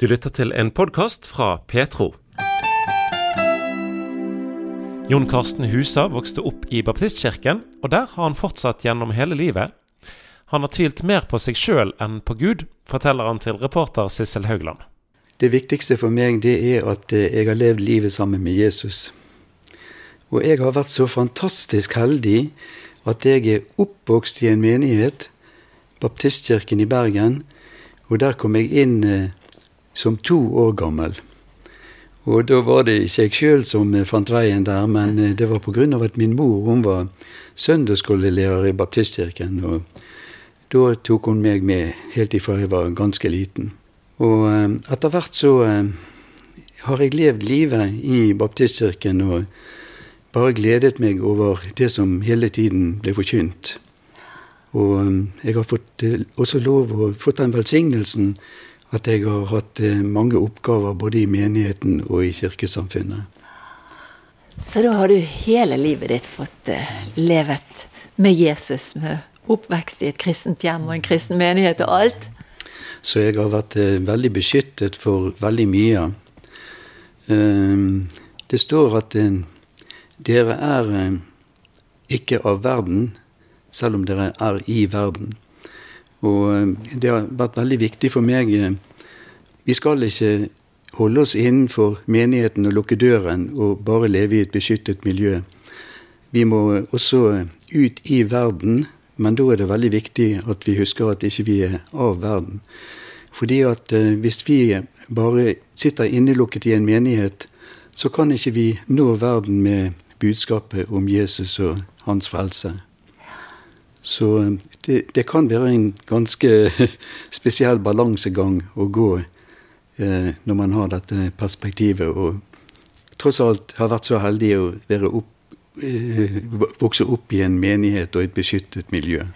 Du lytter til en podkast fra Petro. Jon Karsten Husa vokste opp i baptistkirken, og der har han fortsatt gjennom hele livet. Han har tvilt mer på seg sjøl enn på Gud, forteller han til reporter Sissel Haugland. Det viktigste for meg det er at eh, jeg har levd livet sammen med Jesus. Og jeg har vært så fantastisk heldig at jeg er oppvokst i en menighet, Baptistkirken i Bergen, og der kom jeg inn eh, som to år gammel. Og da var det ikke jeg sjøl som eh, fant veien der, men eh, det var pga. at min mor hun var søndagsskolelærer i baptistkirken. Og da tok hun meg med helt ifra jeg var ganske liten. Og eh, etter hvert så har jeg levd livet i baptistkirken og bare gledet meg over det som hele tiden ble forkynt. Og jeg har fått også lov å fått den velsignelsen at jeg har hatt eh, mange oppgaver både i menigheten og i kirkesamfunnet. Så da har du hele livet ditt fått uh, levet med Jesus, med oppvekst i et kristent hjem og en kristen menighet og alt? Så jeg har vært uh, veldig beskyttet for veldig mye. Uh, det står at dere er ikke av verden, selv om dere er i verden. Og eh, det har vært veldig viktig for meg. Eh, vi skal ikke holde oss innenfor menigheten og lukke døren og bare leve i et beskyttet miljø. Vi må også ut i verden, men da er det veldig viktig at vi husker at ikke vi er av verden. Fordi at eh, hvis vi bare sitter innelukket i en menighet, så kan ikke vi nå verden med budskapet om Jesus og hans frelse. Så eh, det, det, kan være en ganske spesiell balansegang å gå eh, når man har dette perspektivet. Og tross alt har vært så heldig å opp, eh, vokse opp i en menighet og et beskyttet miljø.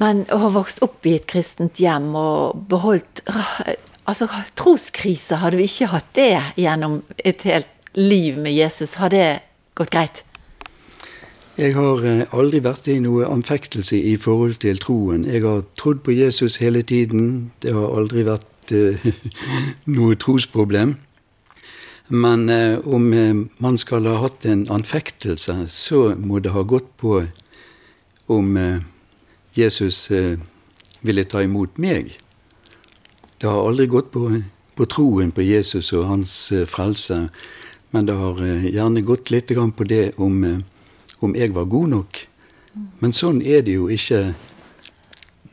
Men å ha vokst opp i et kristent hjem og beholdt Altså, troskrise, har du ikke hatt det gjennom et helt liv med Jesus? Har det gått greit? Jeg har eh, aldri vært i noe anfektelse i forhold til troen. Jeg har trodd på Jesus hele tiden. Det har aldri vært uh, noe trosproblem. Men uh, om uh, man skal ha hatt en anfektelse, så må det ha gått på om Jesus ville ta imot meg. Det har aldri gått på, på troen på Jesus og hans frelse, men det har gjerne gått litt på det om om jeg var god nok. Men sånn er det jo ikke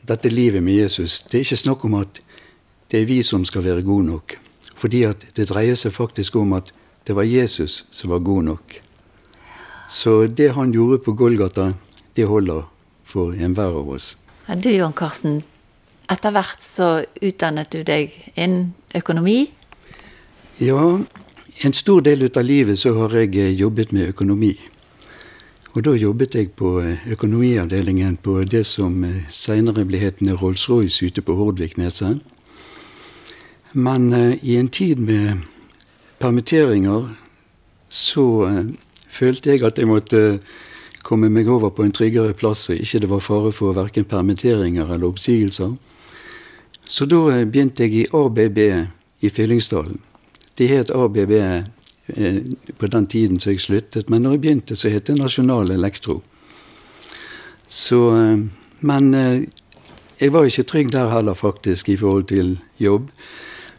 dette livet med Jesus. Det er ikke snakk om at det er vi som skal være gode nok. Fordi at det dreier seg faktisk om at det var Jesus som var god nok. Så det han gjorde på Golgata, det holder for enhver av oss. Ja, du Jon Karsten, etter hvert så utdannet du deg innen økonomi? Ja, en stor del av livet så har jeg jobbet med økonomi. Og da jobbet jeg på eh, økonomiavdelingen på det som seinere senere ble hetende Rolls-Royce ute på Hordvikneset. Men uh, i en tid med permitteringer så følte jeg at jeg måtte komme meg over på en tryggere plass, og ikke det var fare for verken permitteringer eller oppsigelser. Så da begynte jeg i ABB i Fyllingsdalen. Det het ABB Eh, på den tiden så jeg sluttet. Men når jeg begynte, så het det Nasjonal Elektro. Så eh, Men eh, jeg var ikke trygg der heller, faktisk, i forhold til jobb.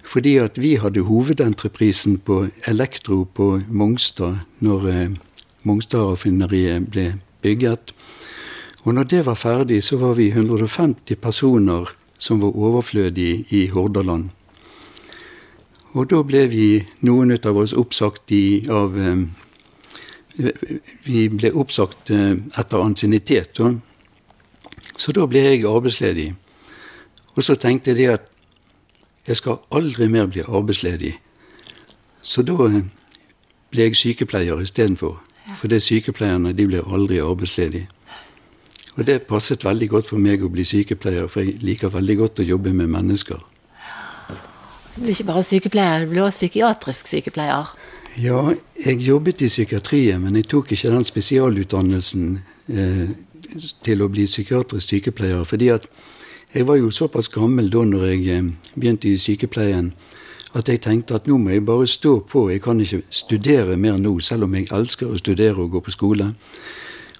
Fordi at vi hadde hovedentreprisen på elektro på Mongstad når Mongstad-raffineriet ble bygget. Og når det var ferdig, så var vi 150 personer som var overflødige i Hordaland. Og da ble vi, noen av oss, oppsagt i, av eh, Vi ble oppsagt eh, etter ansiennitet. Så da ble jeg arbeidsledig. Og så tenkte jeg at jeg skal aldri mer bli arbeidsledig. Så da eh, ble jeg sykepleier istedenfor. For det sykepleierne de blir aldri arbeidsledige. Og det passet veldig godt for meg å bli sykepleier, for jeg liker veldig godt å jobbe med mennesker. Du er ikke bare sykepleier, du blir også psykiatrisk sykepleier. Ja, jeg jobbet i psykiatrien, men jeg tok ikke den spesialutdannelsen eh, til å bli psykiatrisk sykepleier. Fordi at Jeg var jo såpass gammel da når jeg eh, begynte i sykepleien, at jeg tenkte at nå må jeg bare stå på. Jeg kan ikke studere mer nå, selv om jeg elsker å studere og gå på skole.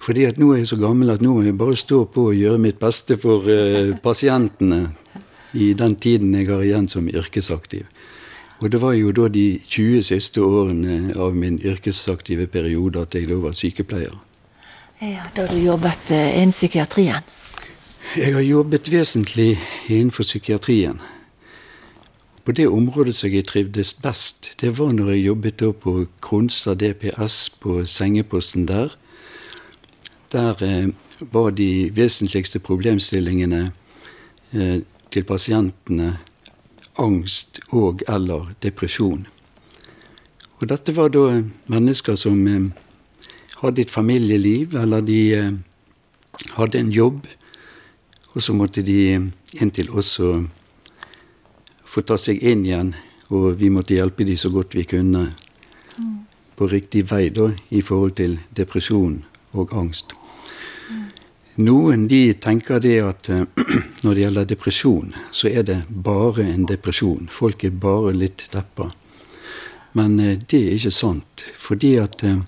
Fordi at nå er jeg så gammel at nå må jeg bare stå på og gjøre mitt beste for eh, pasientene i den tiden jeg har igjen som yrkesaktiv. Og det var jo da de 20 siste årene av min yrkesaktive periode at jeg da var sykepleier. Ja, Da du jobbet uh, innen psykiatrien? Jeg har jobbet vesentlig innenfor psykiatrien. På det området som jeg trivdes best, det var når jeg jobbet på Kronstad DPS, på sengeposten der. Der eh, var de vesentligste problemstillingene eh, til pasientene angst og eller depresjon. Og dette var da mennesker som eh, hadde et familieliv, eller de eh, hadde en jobb, og så måtte de inntil til oss få ta seg inn igjen. Og vi måtte hjelpe dem så godt vi kunne på riktig vei da, i forhold til depresjon og angst. Noen de tenker det at eh, når det gjelder depresjon, så er det bare en depresjon. Folk er bare litt deppa. Men eh, det er ikke sant. Fordi at eh,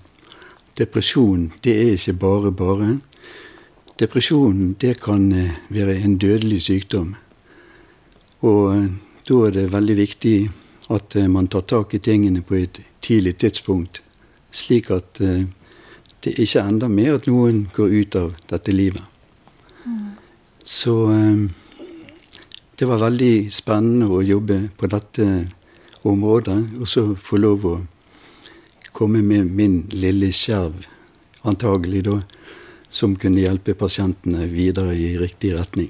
depresjon, det er ikke bare bare. Depresjon, det kan være en dødelig sykdom. Og da er det veldig viktig at man tar tak i tingene på et tidlig tidspunkt, slik at det ikke ender med at noen går ut av dette livet. Mm. Så um, det var veldig spennende å jobbe på dette området, og så få lov å komme med min lille skjerv, antagelig da, som kunne hjelpe pasientene videre i riktig retning.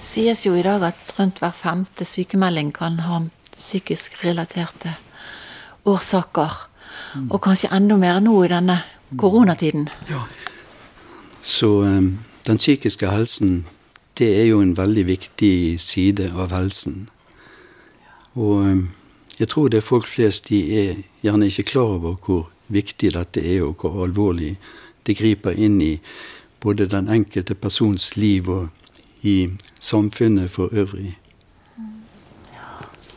Det sies jo i dag at rundt hver femte sykemelding kan ha psykisk relaterte årsaker. Og kanskje enda mer nå i denne koronatiden. Ja. Så um, den psykiske helsen, det er jo en veldig viktig side av helsen. Og um, jeg tror det er folk flest de er gjerne ikke klar over hvor viktig dette er, og hvor alvorlig det griper inn i både den enkelte persons liv og i samfunnet for øvrig.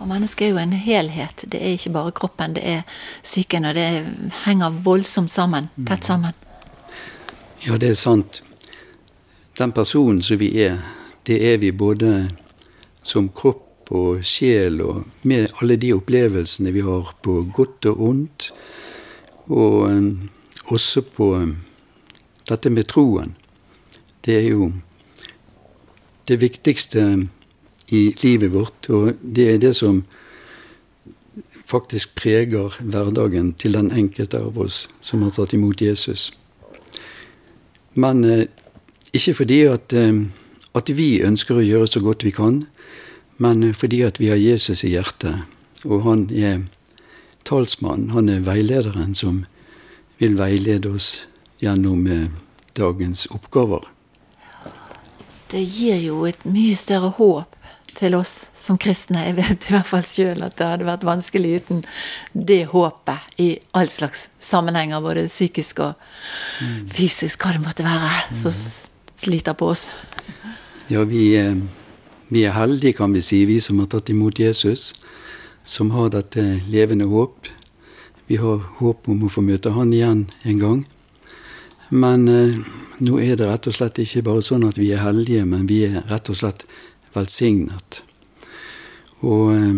Og mennesket er jo en helhet. Det er ikke bare kroppen, det er psyken. Og det henger voldsomt sammen. Tett sammen. Ja, det er sant. Den personen som vi er, det er vi både som kropp og sjel, og med alle de opplevelsene vi har på godt og ondt. Og um, også på um, dette med troen. Det er jo det viktigste i livet vårt. Og det er det som faktisk preger hverdagen til den enkelte av oss som har tatt imot Jesus. Men eh, ikke fordi at, eh, at, vi ønsker å gjøre så godt vi kan, men eh, fordi at vi har Jesus i hjertet. Og han er talsmannen, han er veilederen som vil veilede oss gjennom eh, dagens oppgaver. Det gir jo et mye større håp til oss som kristne. Jeg vet i hvert fall sjøl at det hadde vært vanskelig uten det håpet i all slags sammenhenger, både psykisk og fysisk, hva det måtte være, som sliter på oss. Ja, vi, vi er heldige, kan vi si, vi som har tatt imot Jesus, som har dette levende håp. Vi har håp om å få møte Han igjen en gang. Men eh, nå er det rett og slett ikke bare sånn at vi er heldige, men vi er rett og slett velsignet. Og eh,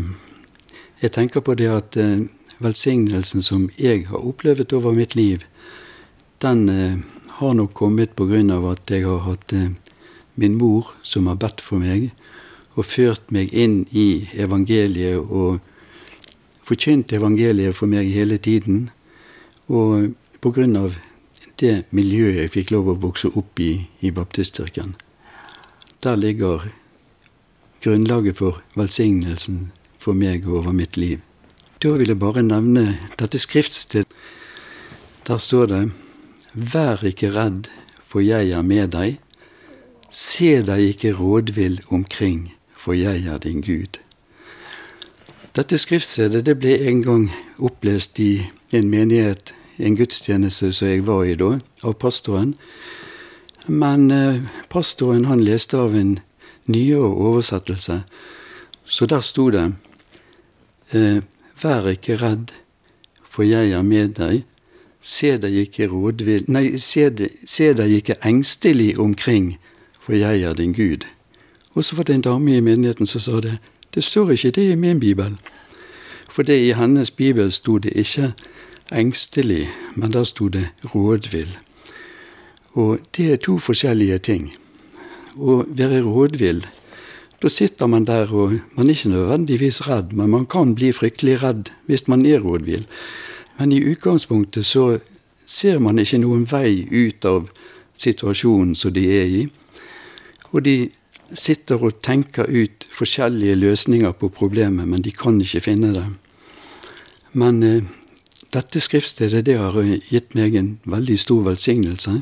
jeg tenker på det at eh, velsignelsen som jeg har opplevd over mitt liv, den eh, har nok kommet av at jeg har hatt min mor som har bedt for meg, og ført meg inn i evangeliet og forkynt evangeliet for meg hele tiden. Og av det miljøet jeg fikk lov å vokse opp i i baptistkirken. Der ligger grunnlaget for velsignelsen for meg over mitt liv. Da vil jeg bare nevne dette skriftstedet. Der står det Vær ikke redd, for jeg er med deg. Se deg ikke rådvill omkring, for jeg er din Gud. Dette skriftstedet det ble en gang opplest i en menighet, en gudstjeneste som jeg var i da, av pastoren. Men eh, pastoren han leste av en nyere oversettelse, så der sto det eh, Vær ikke redd, for jeg er med deg. Se deg ikke rådvill Nei, se, se deg ikke engstelig omkring, for jeg er din Gud. Og så var det en dame i menigheten som sa det. Det står ikke det i min bibel. For det i hennes bibel sto det ikke engstelig, men der sto det rådvill. Og det er to forskjellige ting. Å være rådvill, da sitter man der og man er ikke nødvendigvis redd, men man kan bli fryktelig redd hvis man er rådvill. Men i utgangspunktet så ser man ikke noen vei ut av situasjonen som de er i. Og de sitter og tenker ut forskjellige løsninger på problemet, men de kan ikke finne det. Men eh, dette skriftstedet det har gitt meg en veldig stor velsignelse.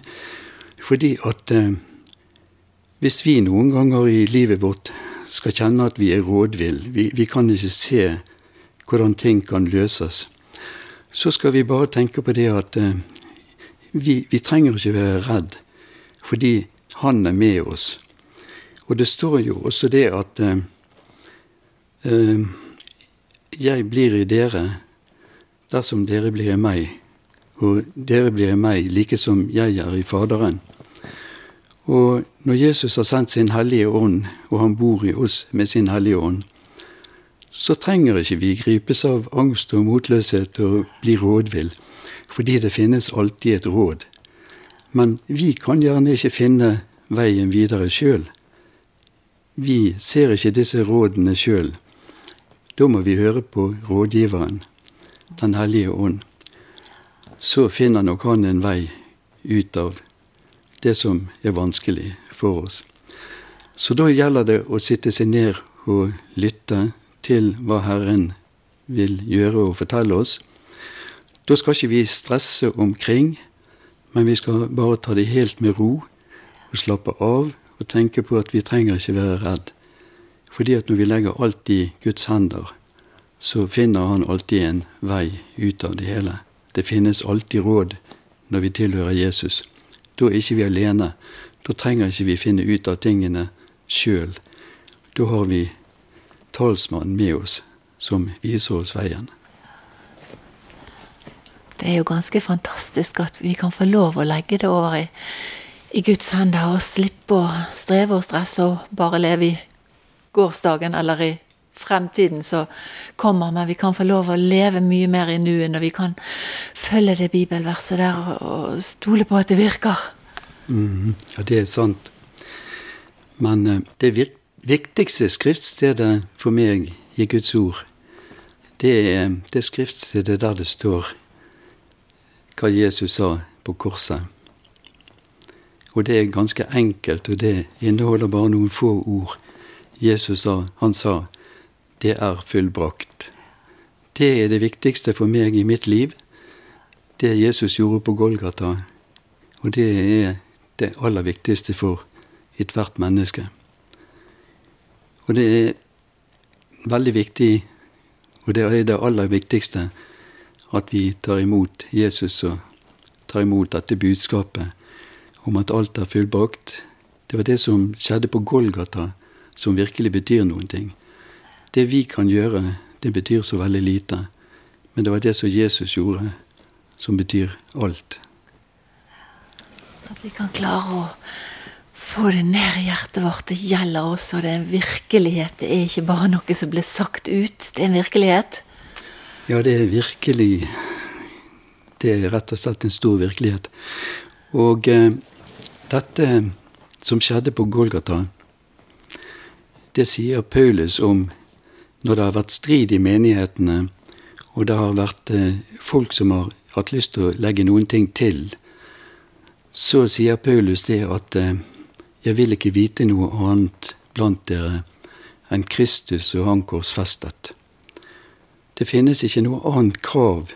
Fordi at eh, hvis vi noen ganger i livet vårt skal kjenne at vi er rådvill, vi, vi kan ikke se hvordan ting kan løses, så skal vi bare tenke på det at eh, vi, vi, trenger ikke være redd, fordi Han er med oss. Og det står jo også det at eh, eh jeg blir i dere dersom dere blir i meg, og dere blir i meg like som jeg er i Faderen. Og når Jesus har sendt sin Hellige Ånd, og han bor i oss med sin Hellige Ånd, så trenger ikke vi gripes av angst og motløshet og bli rådvill, fordi det finnes alltid et råd. Men vi kan gjerne ikke finne veien videre sjøl. Vi ser ikke disse rådene sjøl. Da må vi høre på rådgiveren, Den hellige ånd. Så finner nok han en vei ut av det som er vanskelig for oss. Så da gjelder det å sitte seg ned og lytte til hva Herren vil gjøre og fortelle oss. Da skal ikke vi stresse omkring, men vi skal bare ta det helt med ro og slappe av og tenke på at vi trenger ikke være redd. Fordi at når vi legger alt i Guds hender, så finner Han alltid en vei ut av det hele. Det finnes alltid råd når vi tilhører Jesus. Da er ikke vi alene. Da trenger ikke vi finne ut av tingene sjøl. Da har vi talsmannen med oss som viser oss veien. Det er jo ganske fantastisk at vi kan få lov å legge det over i, i Guds hender og slippe å streve og stresse og bare leve i gårsdagen eller i fremtiden som kommer, men vi kan få lov å leve mye mer i nuet når vi kan følge det bibelverset der og, og stole på at det virker. Mm, ja, det er sant. Men uh, det viktigste skriftstedet for meg i Guds ord, det er det skriftstedet der det står hva Jesus sa på korset. Og det er ganske enkelt, og det inneholder bare noen få ord. Jesus sa, han sa det er fullbrakt. Det er det viktigste for meg i mitt liv. Det Jesus gjorde på Golgata. Og det er det aller viktigste for ethvert menneske. Og det er veldig viktig, og det er det aller viktigste, at vi tar imot Jesus og tar imot dette budskapet om at alt er fullbrakt. Det var det som skjedde på Golgata, som virkelig betyr noen ting. Det vi kan gjøre, det betyr så veldig lite. Men det var det som Jesus gjorde, som betyr alt. At vi kan klare å få det ned i hjertet vårt. Det gjelder oss, og det er en virkelighet. Det er ikke bare noe som blir sagt ut. Det er en virkelighet. Ja, det er virkelig Det er rett og slett en stor virkelighet. Og eh, dette som skjedde på Golgata, det sier Paulus om når det har vært strid i menighetene, og det har vært eh, folk som har hatt lyst til å legge noen ting til, så sier Paulus det at eh, jeg vil ikke vite noe annet blant dere enn Kristus og Han korsfestet. Det finnes ikke noe annet krav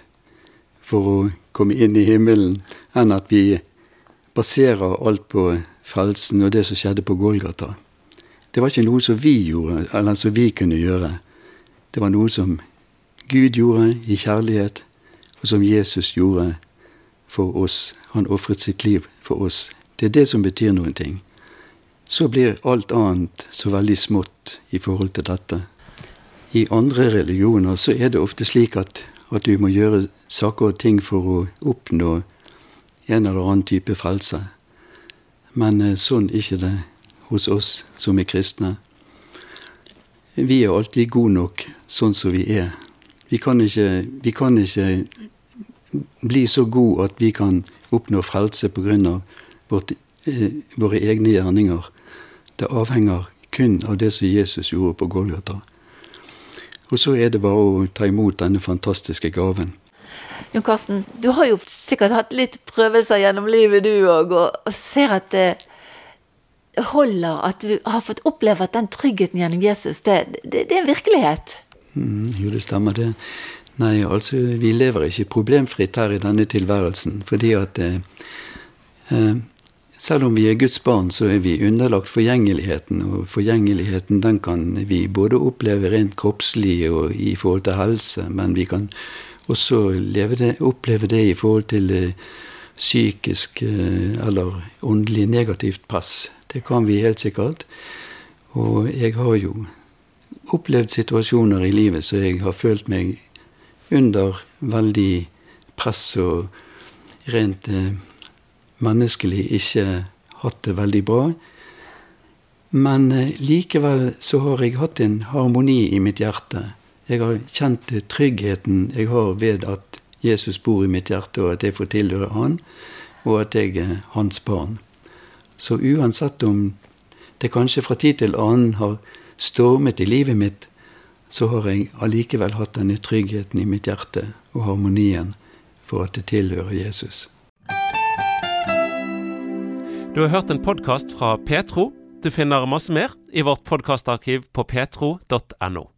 for å komme inn i himmelen enn at vi baserer alt på frelsen og det som skjedde på Golgata. Det var ikke noe som vi gjorde, eller som vi kunne gjøre. Det var noe som Gud gjorde i kjærlighet, og som Jesus gjorde for oss. Han ofret sitt liv for oss. Det er det som betyr noen ting. så blir alt annet så veldig smått i forhold til dette. I andre religioner så er det ofte slik at, at du må gjøre saker og ting for å oppnå en eller annen type frelse. Men eh, sånn er ikke det hos oss som er kristne. Vi er alltid gode nok sånn som vi er. Vi kan ikke, vi kan ikke bli så gode at vi kan oppnå frelse pga. Eh, våre egne gjerninger. Det avhenger kun av det som Jesus gjorde på Golgata. Og så er det bare å ta imot denne fantastiske gaven. Jon Karsten, du har jo sikkert hatt litt prøvelser gjennom livet du òg, og, ser at det holder at du har fått oppleve at den tryggheten gjennom Jesus, det, det, det er en virkelighet? Mm, jo, det stemmer det. Nei, altså, vi lever ikke problemfritt her i denne tilværelsen, fordi at eh, eh selv om vi er Guds barn, så er vi underlagt forgjengeligheten. Og forgjengeligheten den kan vi både oppleve rent kroppslig og i forhold til helse, men vi kan også det, oppleve det i forhold til eh, psykisk eh, eller åndelig negativt press. Det kan vi helt sikkert. Og jeg har jo opplevd situasjoner i livet så jeg har følt meg under veldig press og rent eh, menneskelig ikke hatt det veldig bra. Men eh, likevel så har jeg hatt en harmoni i mitt hjerte. Jeg har kjent tryggheten jeg har ved at Jesus bor i mitt hjerte, og at jeg får tilhøre Han, og at jeg er hans barn. Så uansett om det kanskje fra tid til annen har stormet i livet mitt, så har jeg allikevel hatt denne tryggheten i mitt hjerte og harmonien for at det tilhører Jesus. Du har hørt en podkast fra Petro. Du finner masse mer i vårt podkastarkiv på petro.no.